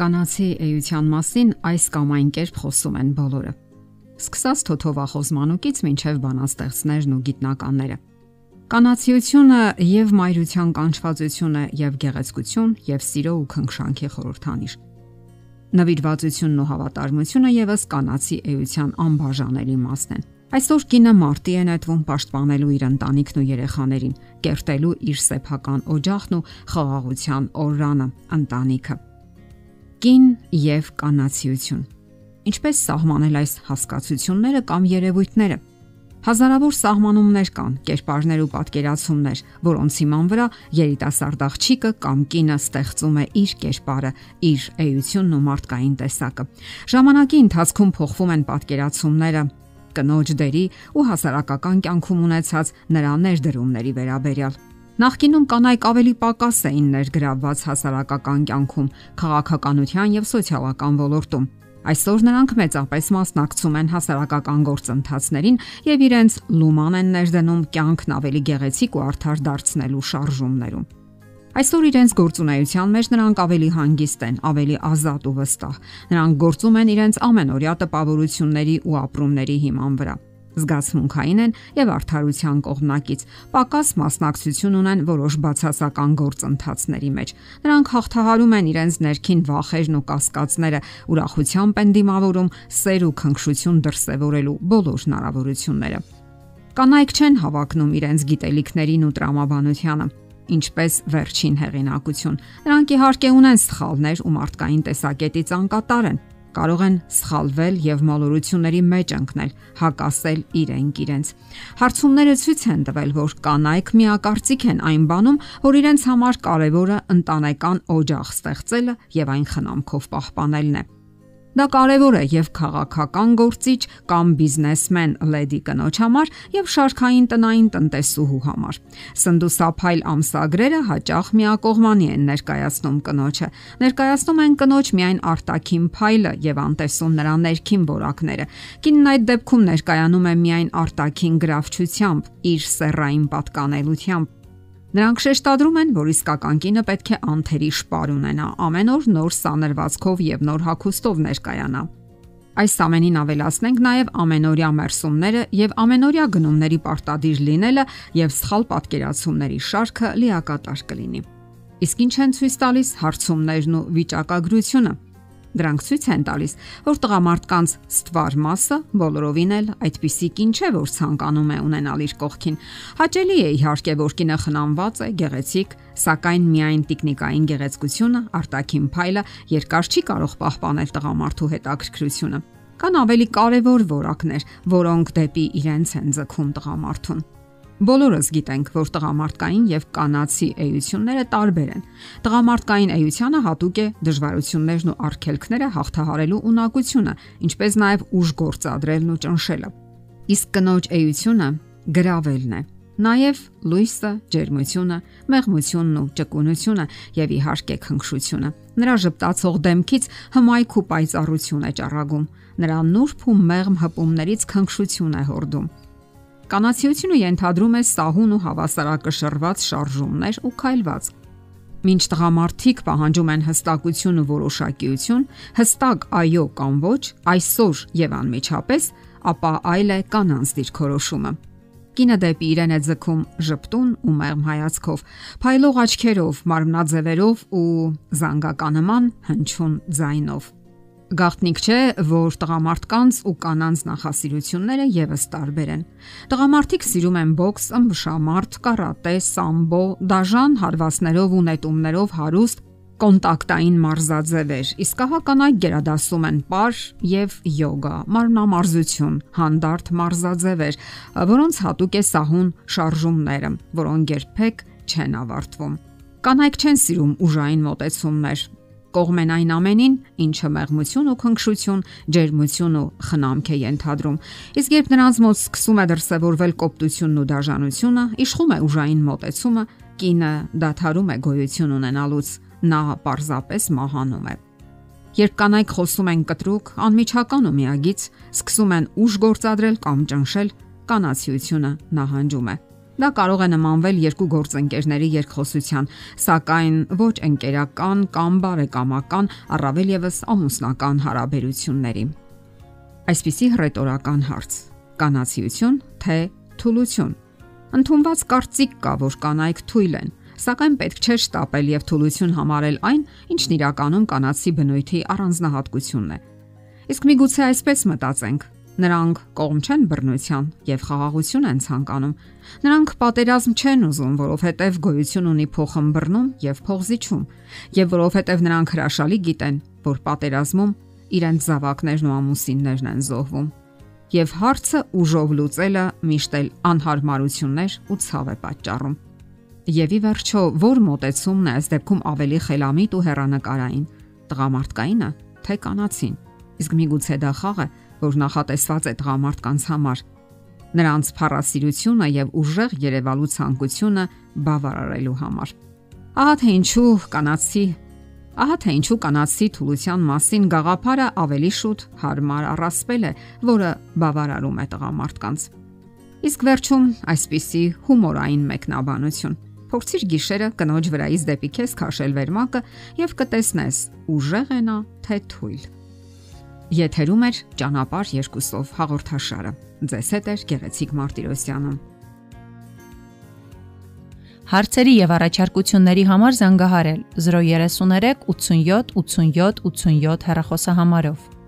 Կանացի էության մասին այս կամ այն կերպ խոսում են բոլորը։ Սկսած թոթովախոս մանուկից մինչև բանաստեղծներն ու գիտնականները։ Կանացիությունը եւ մայրության կանչվածությունը եւ գեղեցկություն եւ սիրո ու քնքշանքի խորհրդանիշ։ Նվիրվածությունն ու հավատարմությունը եւս կանացի էության անբաժանելի մասն են։ Այսօր կինը մարտի է նետվում պաշտպանելու իր ընտանիքն ու երեխաներին, կերտելու իր սեփական օջախն ու խաղաղության օրրանը, ընտանիքը կին եւ կանացիություն։ Ինչպես սահմանել այս հասկացությունները կամ երևույթները։ Հազարավոր սահմանումներ կան, կերպարներ ու պատկերացումներ, որոնց հիման վրա երիտասարդ աղջիկը կամ կինը ստեղծում է իր կերպարը, իր էությունն ու մարդկային տեսակը։ Ժամանակի ընթացքում փոխվում են պատկերացումները, կնոջ դերի ու հասարակական կյանքում ունեցած նրա ներդրումների վերաբերյալ։ Նախկինում կանայք ավելի պակաս էին ներգրավված հասարակական կյանքում, քաղաքականության եւ սոցիալական ոլորտում։ Այսօր նրանք մեծապես մասնակցում են հասարակական գործընթացներին եւ իրենց լուման են ներդնում կյանքն ավելի գեղեցիկ ու արդար դարձնելու շարժումներում։ Այսօր իրենց գործունեության մեջ նրանք ավելի հանգիստ են, ավելի ազատ ու վստահ։ Նրանք գործում են իրենց ամենօրյա տպավորությունների ու ապրումների հիման վրա զգացմունքային են եւ արդարության կողմնակից։ Պակաս մասնակցություն ունեն որոշ բացասական գործընթացների մեջ։ Նրանք հաղթահարում են իրենց ներքին վախերն ու կասկածները, ուրախությամբ են դիմավորում սեր ու քնքշություն դրսևորելու բոլոր հնարավորությունները։ Կանայք չեն հավակնում իրենց գիտելիքներին ու տրամաբանությանը ինչպես վերջին հեղինակություն։ Նրանք իհարկե ունեն սխալներ ու մարդկային տեսակետից անկատար են, կարող են սխալվել եւ մոլորությունների մեջ ընկնել, հակասել իրենք իրենց։ Հարցումները ցույց են տվել, որ կանայք միակարծիք են այն բանում, որ իրենց համար կարևորը ընտանեկան օջախ ստեղծելը եւ այն խնամքով պահպանելն է։ Դա կարևոր է եւ քաղաքական գործիչ կամ բիզնեսմեն լեդի կնոջ համար եւ շարքային տնային տնտեսուհու համար։ Սնդուսափայլ ամսագրերը հաճախ միակողմանի են ներկայացնում կնոջը։ Ներկայացնում են կնոջ միայն արտաքին փայլը եւ անտեսում նրա ներքին որակները։ Կինն այդ դեպքում ներկայանում է միայն արտաքին գրավչությամբ, իր սեռային պատկանելությամբ Նրանք շեշտադրում են, որ իսկական կինը պետք է անթերի շպար ունենա, ամեն օր նոր սաներվածքով եւ նոր հագուստով ներկայանա։ Այս ամենին ավելացնենք նաև ամենօրյա մերսումները եւ ամենօրյա գնումների պարտադիր լինելը եւ սխալ պատկերացումների շարքը լիակատար կլինի։ Իսկ ինչ են ցույց տալիս հարցումներն ու վիճակագրությունը։ Դրանք ցույց են տալիս, որ տղամարդկանց ստվար մասը բոլորովին էլ այդպիսի կին չէ, որ ցանկանում է ունենալ իր կողքին։ Հաճելի է իհարկե, որ կինը խնամված է, գեղեցիկ, սակայն միայն տեխնիկային գեղեցկությունը, արտաքին փայլը երկար չի կարող պահպանել տղամարդու հետաքրքրությունը։ Կան ավելի կարևոր որակներ, որոնք դեպի իրենց են ձգում տղամարդուն։ Բոլորս գիտենք, որ տղամարդկային եւ կանացի էությունները տարբեր են։ Տղամարդկային էությանը հատուկ է դժվարություններն ու արգելքները հաղթահարելու ունակությունը, ինչպես նաեւ ուժ գործադրելն ու ճնշելը։ Իսկ կնոջ էությունը գրավելն է։ Նաև լույսը, ջերմությունը, մեղմությունն ու ճկունությունը եւ իհարկե քնքշությունը։ Նրա ճպտացող դեմքից հմայք ու պայծառություն է ճառագում։ Նրա նուրբ ու մեղմ հպումներից քնքշություն է հորդում Կանացիությունը ենթադրում է սահուն ու հավասարակշռված շարժումներ ու քայլված։ Մինչ տղամարդիկ պահանջում են հստակություն ու որոշակիություն, հստակ այո կամ ոչ, այսօր եւ անմիջապես, ապա այլ է կանանց դիրքորոշումը։ Կինը դեպի իրեն է ձգում ժպտուն ու մեղմ հայացքով, փայլող աչքերով, մարմնաձևերով ու զանգականման հնչյուն ձայնով։ Գաղտնիք չէ, որ տղամարդկանց ու կանանց նախասիրությունները եւս տարբեր են։ Տղամարդիկ սիրում են բոքս, ըմբշամարտ, կարատե, սամբո, դաժան հարվածներով ու նետումներով հարուստ կոնտակտային մարզաձևեր, իսկ հա կանայք գերադասում են պար եւ յոգա, մարմնամարզություն, հանդարտ մարզաձևեր, որոնց հատուկ է սահուն շարժումները, որոնք երբեք չեն ավարտվում։ Կանայք չեն սիրում ուժային մոտեցումներ, կողմեն այն ամենին, ինչը մեղմություն ու քնքշություն, ջերմություն ու խնամք է ենթադրում։ Իսկ երբ նրանց մոտ սկսում է դրսևորվել կոպտությունն ու դաժանությունը, իշխում է ուժային մոտեցումը, կինը դադարում է գոյություն ունենալուց, նա պարզապես մահանում է։ Երբ կանայք խոսում են կտրուկ, անմիջական ու միագից, սկսում են ուժ գործադրել կամ ճնշել, կանացիությունը նահանջում է։ Դա կարող է նմանվել երկու գործընկերների երկխոսության, սակայն ոչ ընկերական կամ բարեկամական, առավել եւս ամուսնական հարաբերությունների։ Այսպիսի հռետորական հարց. կանացիություն թե թուլություն։ Ընթոնված կարծիք կա, որ կանայք թույլ են, սակայն պետք չէ շտապել եւ թուլություն համարել այն, ինչն իրականում կանացի բնույթի առանձնահատկությունն է։ Իսկ միգուցե այսպես մտածենք, Նրանք կողմ չեն բռնության եւ խաղաղություն են ցանկանում։ Նրանք պատերազմ չեն ուզում, որովհետեւ գոյություն ունի փոխըմբռնում եւ փոխզիջում, եւ որովհետեւ նրանք հրաշալի գիտեն, որ պատերազմում իրենց զավակներն ու ամուսիններն են զոհվում։ Եվ հարցը ուժով լուծելը միշտ էլ անհարմարություններ ու ցավ է պատճառում։ Եվ ի վերջո, որ մտեցումն է այս դեպքում ավելի խելամիտ ու հերանեկարային՝ տղամարդկայինը, թե կանացին։ Իսկ միգուցե դա խաղ է, որ նախատեսված է տղամարդկանց համար։ Նրանց փառասիրությունը եւ ուժեղ երևալու ցանկությունը բավարարելու համար։ Ահա թե ինչու կանացի Ահա թե ինչու կանացի թուլության մասին գաղափարը ավելի շուտ հարմար առասպել է, որը բավարարում է տղամարդկանց։ Իսկ վերջում այսպիսի հումորային մեկնաբանություն։ Փորձիր գիշերը կնոջ վրայից դեպի քեզ քաշել վերմակը եւ կտեսնես ուժեղ է նա թե թույլ։ Եթերում է ճանապարհ երկուսով հաղորդաշարը։ Ձեզ հետ է Գեղեցիկ Մարտիրոսյանը։ Հարցերի եւ առաջարկությունների համար զանգահարել 033 87 87 87 հեռախոսահամարով։